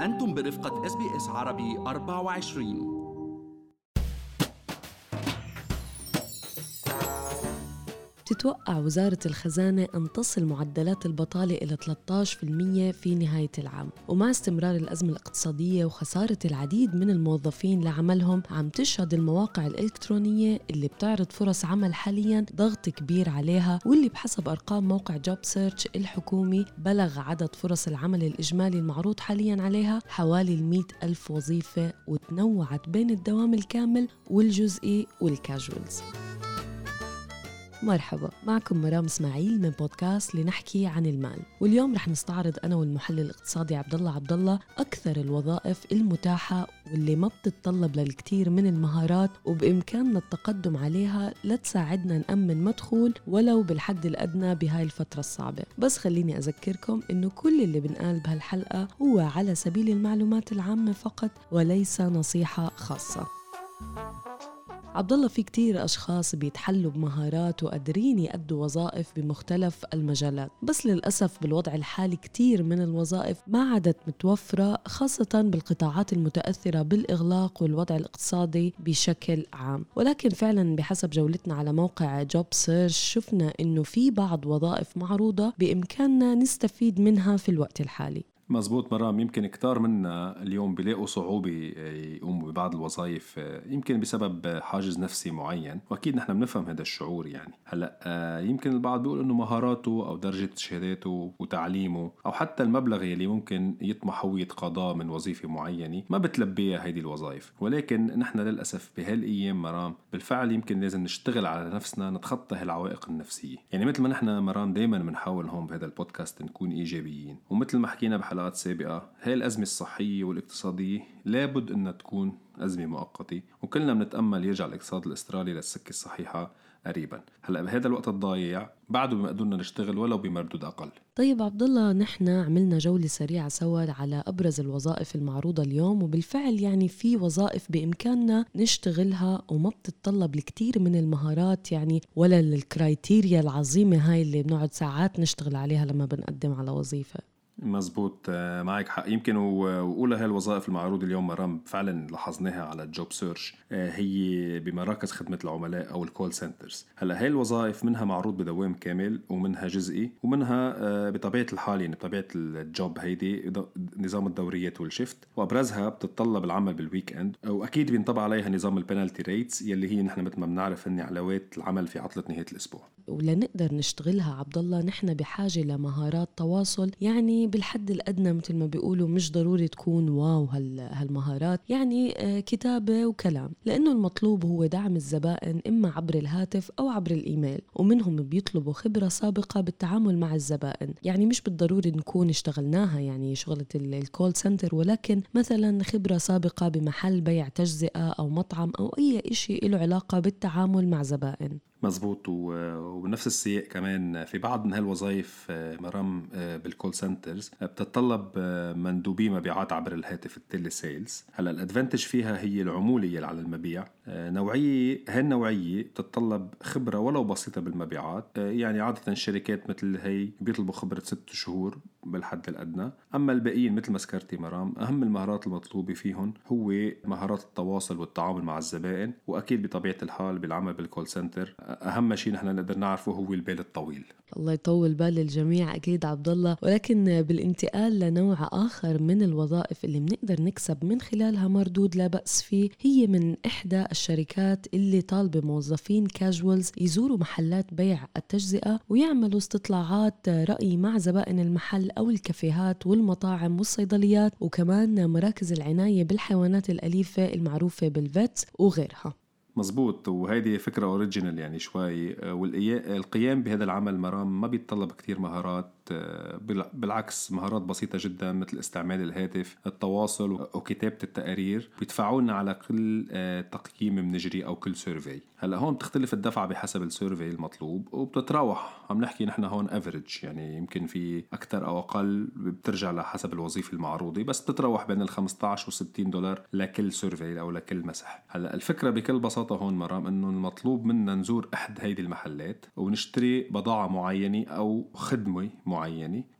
أنتم برفقة SBS عربي 24 تتوقع وزارة الخزانة أن تصل معدلات البطالة إلى 13% في نهاية العام ومع استمرار الأزمة الاقتصادية وخسارة العديد من الموظفين لعملهم عم تشهد المواقع الإلكترونية اللي بتعرض فرص عمل حاليا ضغط كبير عليها واللي بحسب أرقام موقع جوب سيرش الحكومي بلغ عدد فرص العمل الإجمالي المعروض حاليا عليها حوالي المئة ألف وظيفة وتنوعت بين الدوام الكامل والجزئي وال casuals مرحبا معكم مرام إسماعيل من بودكاست لنحكي عن المال. واليوم رح نستعرض أنا والمحلل الاقتصادي عبد الله عبد الله أكثر الوظائف المتاحة واللي ما بتتطلب للكثير من المهارات وبإمكاننا التقدم عليها لتساعدنا نأمن مدخول ولو بالحد الأدنى بهاي الفترة الصعبة. بس خليني أذكركم إنه كل اللي بنقال بهالحلقة هو على سبيل المعلومات العامة فقط وليس نصيحة خاصة. عبد الله في كتير أشخاص بيتحلوا بمهارات وقادرين يأدوا وظائف بمختلف المجالات. بس للأسف بالوضع الحالي كتير من الوظائف ما عادت متوفرة خاصة بالقطاعات المتأثرة بالإغلاق والوضع الاقتصادي بشكل عام. ولكن فعلا بحسب جولتنا على موقع جوب سيرش شفنا إنه في بعض وظائف معروضة بإمكاننا نستفيد منها في الوقت الحالي. مزبوط مرام يمكن كتار منا اليوم بيلاقوا صعوبة يقوموا ببعض الوظائف يمكن بسبب حاجز نفسي معين. وأكيد نحن بنفهم هذا الشعور يعني. آه، يمكن البعض بيقول إنه مهاراته أو درجة شهاداته وتعليمه أو حتى المبلغ يلي ممكن يطمح هو يتقاضاه من وظيفة معينة ما بتلبيها هيدي الوظائف. ولكن نحن للأسف بهالأيام مرام بالفعل يمكن لازم نشتغل على نفسنا نتخطى هالعوائق النفسية. يعني مثل ما نحن مرام دايما بنحاول هون بهذا البودكاست نكون إيجابيين. ومثل ما حكينا حلقات سابقة. هاي الأزمة الصحية والاقتصادية لابد أنها تكون أزمة مؤقتة وكلنا بنتأمل يرجع الاقتصاد الأسترالي للسكة الصحيحة قريبا. هلأ بهذا الوقت الضايع بعده بمقدورنا نشتغل ولو بمردود أقل. طيب عبد الله نحن عملنا جولة سريعة سوا على أبرز الوظائف المعروضة اليوم وبالفعل يعني في وظائف بإمكاننا نشتغلها وما بتتطلب الكثير من المهارات يعني ولا ال criteria العظيمة هاي اللي بنقعد ساعات نشتغل عليها لما بنقدم على وظيفة. مزبوط آه، معك حق. يمكن واولى هاي الوظائف المعروضه اليوم مرام فعلا لاحظناها على ال job search آه، هي بمراكز خدمة العملاء أو ال call centers هلأ هاي الوظائف منها معروض بدوام كامل ومنها جزئي ومنها آه، بطبيعة الحال يعني بطبيعة ال job هيدي نظام الدوريات وال shift وأبرزها بتتطلب العمل بال weekend وأكيد بينطبق عليها نظام ال penalty rates يلي هي نحن مثل ما بنعرف هن علاوات العمل في عطلة نهاية الأسبوع. ولنقدر نشتغلها عبد الله نحن بحاجة لمهارات تواصل. يعني بالحد الأدنى مثل ما بيقولوا مش ضروري تكون wow هالمهارات. يعني آه، كتابة وكلام لأنه المطلوب هو دعم الزبائن إما عبر الهاتف أو عبر الإيميل ومنهم بيطلبوا خبرة سابقة بالتعامل مع الزبائن. يعني مش بالضروري نكون اشتغلناها يعني شغلة ال call center ولكن مثلا خبرة سابقة بمحل بيع تجزئة أو مطعم أو أي شيء له علاقة بالتعامل مع زبائن. مزبوط وبنفس السياق كمان في بعض من هالوظائف آه، مرام آه، بال call centers آه، بتتطلب مندوبي مبيعات عبر الهاتف ال telesales هلأ ال advantage فيها هي العموله يلي على المبيع. نوعية هالنوعيه بتتطلب خبرة ولو بسيطة بالمبيعات. يعني عادة الشركات مثل هي بيطلبوا خبرة ست شهور بالحد الأدنى. أما الباقيين مثل ما ذكرتي مرام أهم المهارات المطلوبة فيهم هو مهارات التواصل والتعامل مع الزبائن وأكيد بطبيعة الحال بالعمل بال call center أهم شيء نحن نقدر نعرفه هو البال الطويل. الله يطول بال الجميع أكيد عبد الله ولكن بالانتقال لنوع آخر من الوظائف اللي بنقدر نكسب من خلالها مردود لا بأس فيه هي من إحدى الشركات اللي طالبة موظفين casuals يزوروا محلات بيع التجزئة ويعملوا استطلاعات رأي مع زبائن المحل أو الكافيهات والمطاعم والصيدليات وكمان مراكز العناية بالحيوانات الأليفة المعروفة بال vets وغيرها. مزبوط وهيدي فكرة original يعني شوي آه، والقيام بهذا العمل مرام ما بيتطلب كتير مهارات. بالعكس مهارات بسيطة جدا مثل استعمال الهاتف التواصل وكتابة التقارير بيدفعونا على كل آه، تقييم بنجري أو كل survey هلأ هون بتختلف الدفعة بحسب ال survey المطلوب وبتتراوح. عم نحكي نحن هون average يعني يمكن في أكثر أو أقل بترجع لحسب الوظيفة المعروضة بس بتتراوح بين ال 15 و 60 دولار لكل survey أو لكل مسح. هلأ الفكرة بكل بساطة هون مرام إنه المطلوب منا نزور أحد هيدي المحلات ونشتري بضاعة معينة أو خدمة معينة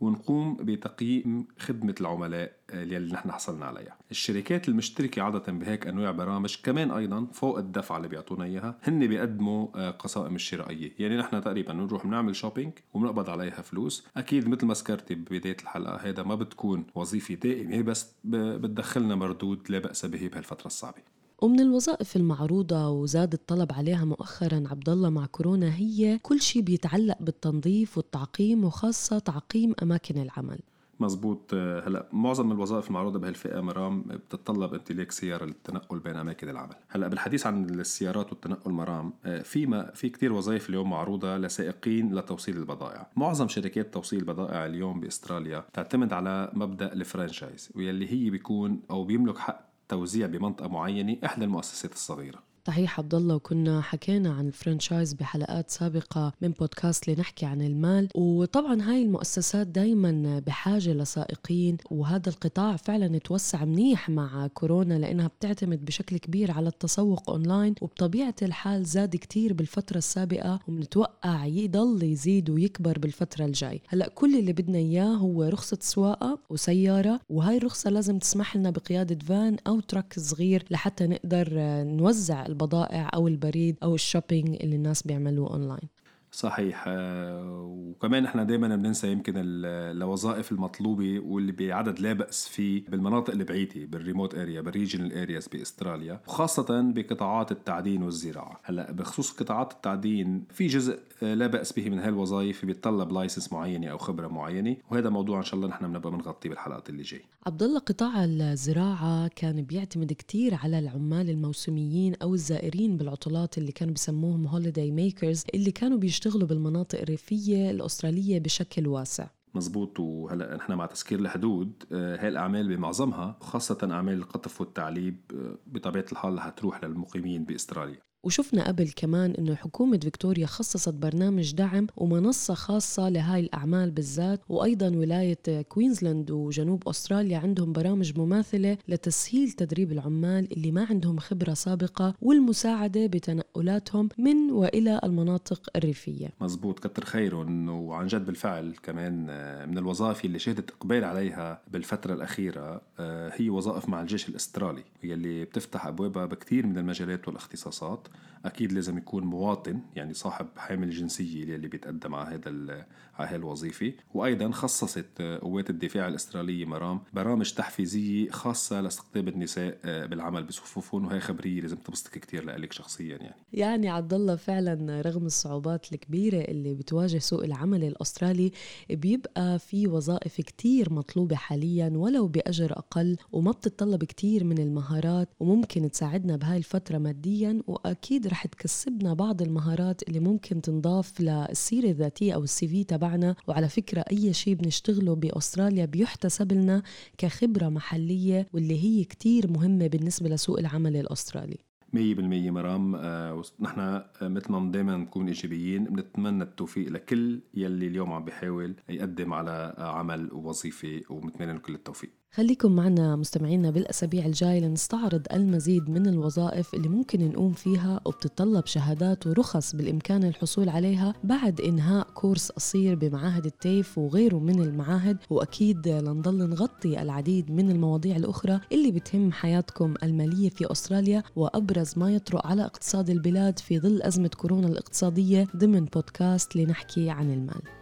ونقوم بتقييم خدمة العملاء اللي نحن حصلنا عليها. الشركات المشتركة عادة بهيك أنواع برامج كمان أيضا فوق الدفعة اللي بيعطونا إياها هن بيقدموا آه، قصائم الشرائية. يعني نحن تقريبا بنروح بنعمل شوبينج وبنقبض عليها فلوس. أكيد مثل ما ذكرتي ببداية الحلقة هذا ما بتكون وظيفة دائمة بس بتدخلنا مردود لا بأس به بهالفترة الصعبة. ومن الوظائف المعروضة وزاد الطلب عليها مؤخرا عبد الله مع كورونا هي كل شيء بيتعلق بالتنظيف والتعقيم وخاصة تعقيم أماكن العمل. مزبوط هلا معظم الوظائف المعروضة بهالفئة مرام بتتطلب امتلاك سيارة للتنقل بين أماكن العمل. هلا بالحديث عن السيارات والتنقل مرام في ما في كثير وظائف اليوم معروضة لسائقين لتوصيل البضائع. معظم شركات توصيل البضائع اليوم بأستراليا تعتمد على مبدأ ال franchise واللي هي بيكون أو بيملك حق توزيع بمنطقة معينة إحدى المؤسسات الصغيرة. صحيح عبد الله وكنا حكينا عن ال franchise بحلقات سابقة من بودكاست لنحكي عن المال. وطبعا هاي المؤسسات دايما بحاجة لسائقين وهذا القطاع فعلا توسع منيح مع كورونا لأنها بتعتمد بشكل كبير على التسوق أونلاين وبطبيعة الحال زاد كتير بالفترة السابقة وبنتوقع يضل يزيد ويكبر بالفترة الجاي. هلأ كل اللي بدنا إياه هو رخصة سواقة وسيارة وهاي الرخصة لازم تسمح لنا بقيادة فان أو truck صغير لحتى نقدر نوزع البضائع أو البريد أو ال shopping اللي الناس بيعملوه أونلاين. صحيح. آه، وكمان إحنا دائما بننسى يمكن الوظائف المطلوبة واللي بعدد لا بأس فيه بالمناطق البعيدة بال remote area بال regional areas بأستراليا وخاصه بقطاعات التعدين والزراعة. هلأ بخصوص قطاعات التعدين في جزء آه، لا بأس به من هالوظائف بيتطلب license معينة أو خبرة معينة وهذا موضوع إن شاء الله نحن بنبقى بنغطيه بالحلقات اللي جاي عبد الله قطاع الزراعة كان بيعتمد كثير على العمال الموسميين أو الزائرين بالعطلات اللي كانوا بسموهم holiday makers اللي كانوا بيشتغلوا بالمناطق الريفية الأسترالية بشكل واسع. مزبوط. وهلا نحن مع تسكير الحدود آه، هاي الأعمال بمعظمها خاصة أعمال القطف والتعليب آه، بطبيعة الحال رح تروح للمقيمين بأستراليا. وشفنا قبل كمان إنه حكومة فيكتوريا خصصت برنامج دعم ومنصة خاصة لهاي الأعمال بالذات وأيضا ولاية كوينزلاند وجنوب أستراليا عندهم برامج مماثلة لتسهيل تدريب العمال اللي ما عندهم خبرة سابقة والمساعدة بتنقلاتهم من وإلى المناطق الريفية. مزبوط كتر خيرهم وعن جد بالفعل كمان آه، من الوظائف اللي شهدت إقبال عليها بالفترة الأخيرة آه، هي وظائف مع الجيش الأسترالي واللي بتفتح أبوابها بكثير من المجالات والاختصاصات. أكيد لازم يكون مواطن يعني صاحب حامل جنسية اللي بيتقدم على هذا على هاي الوظيفة. وأيضا خصصت قوات الدفاع الأسترالية مرام برامج تحفيزية خاصة لاستقطاب النساء آه، بالعمل بصفوفهم. وهي خبرية لازم تبسطك كثير لك شخصيا يعني. يعني عبد الله فعلا رغم الصعوبات الكبيرة اللي بتواجه سوق العمل الأسترالي بيبقى في وظائف كتير مطلوبة حاليا ولو بأجر أقل وما بتتطلب كتير من المهارات وممكن تساعدنا بهاي الفترة ماديا وأكيد رح تكسبنا بعض المهارات اللي ممكن تنضاف للسيرة الذاتية أو السي في تبعنا. وعلى فكرة أي شيء بنشتغله بأستراليا بيحتسب لنا كخبرة محلية واللي هي كتير مهمة بالنسبة لسوق العمل مية بالمية مرام. آه نحن آه مثل ما دايما نكون إيجابيين بنتمنى التوفيق لكل يلي اليوم عم بيحاول يقدم على عمل ووظيفة وبنتمنى كل التوفيق. خليكم معنا مستمعينا بالأسابيع الجاي لنستعرض المزيد من الوظائف اللي ممكن نقوم فيها وبتتطلب شهادات ورخص بالإمكان الحصول عليها بعد إنهاء كورس قصير بمعاهد التيف وغيره من المعاهد. وأكيد لنضل نغطي العديد من المواضيع الأخرى اللي بتهم حياتكم المالية في أستراليا وأبرز ما يطرق على اقتصاد البلاد في ظل أزمة كورونا الاقتصادية ضمن بودكاست لنحكي عن المال.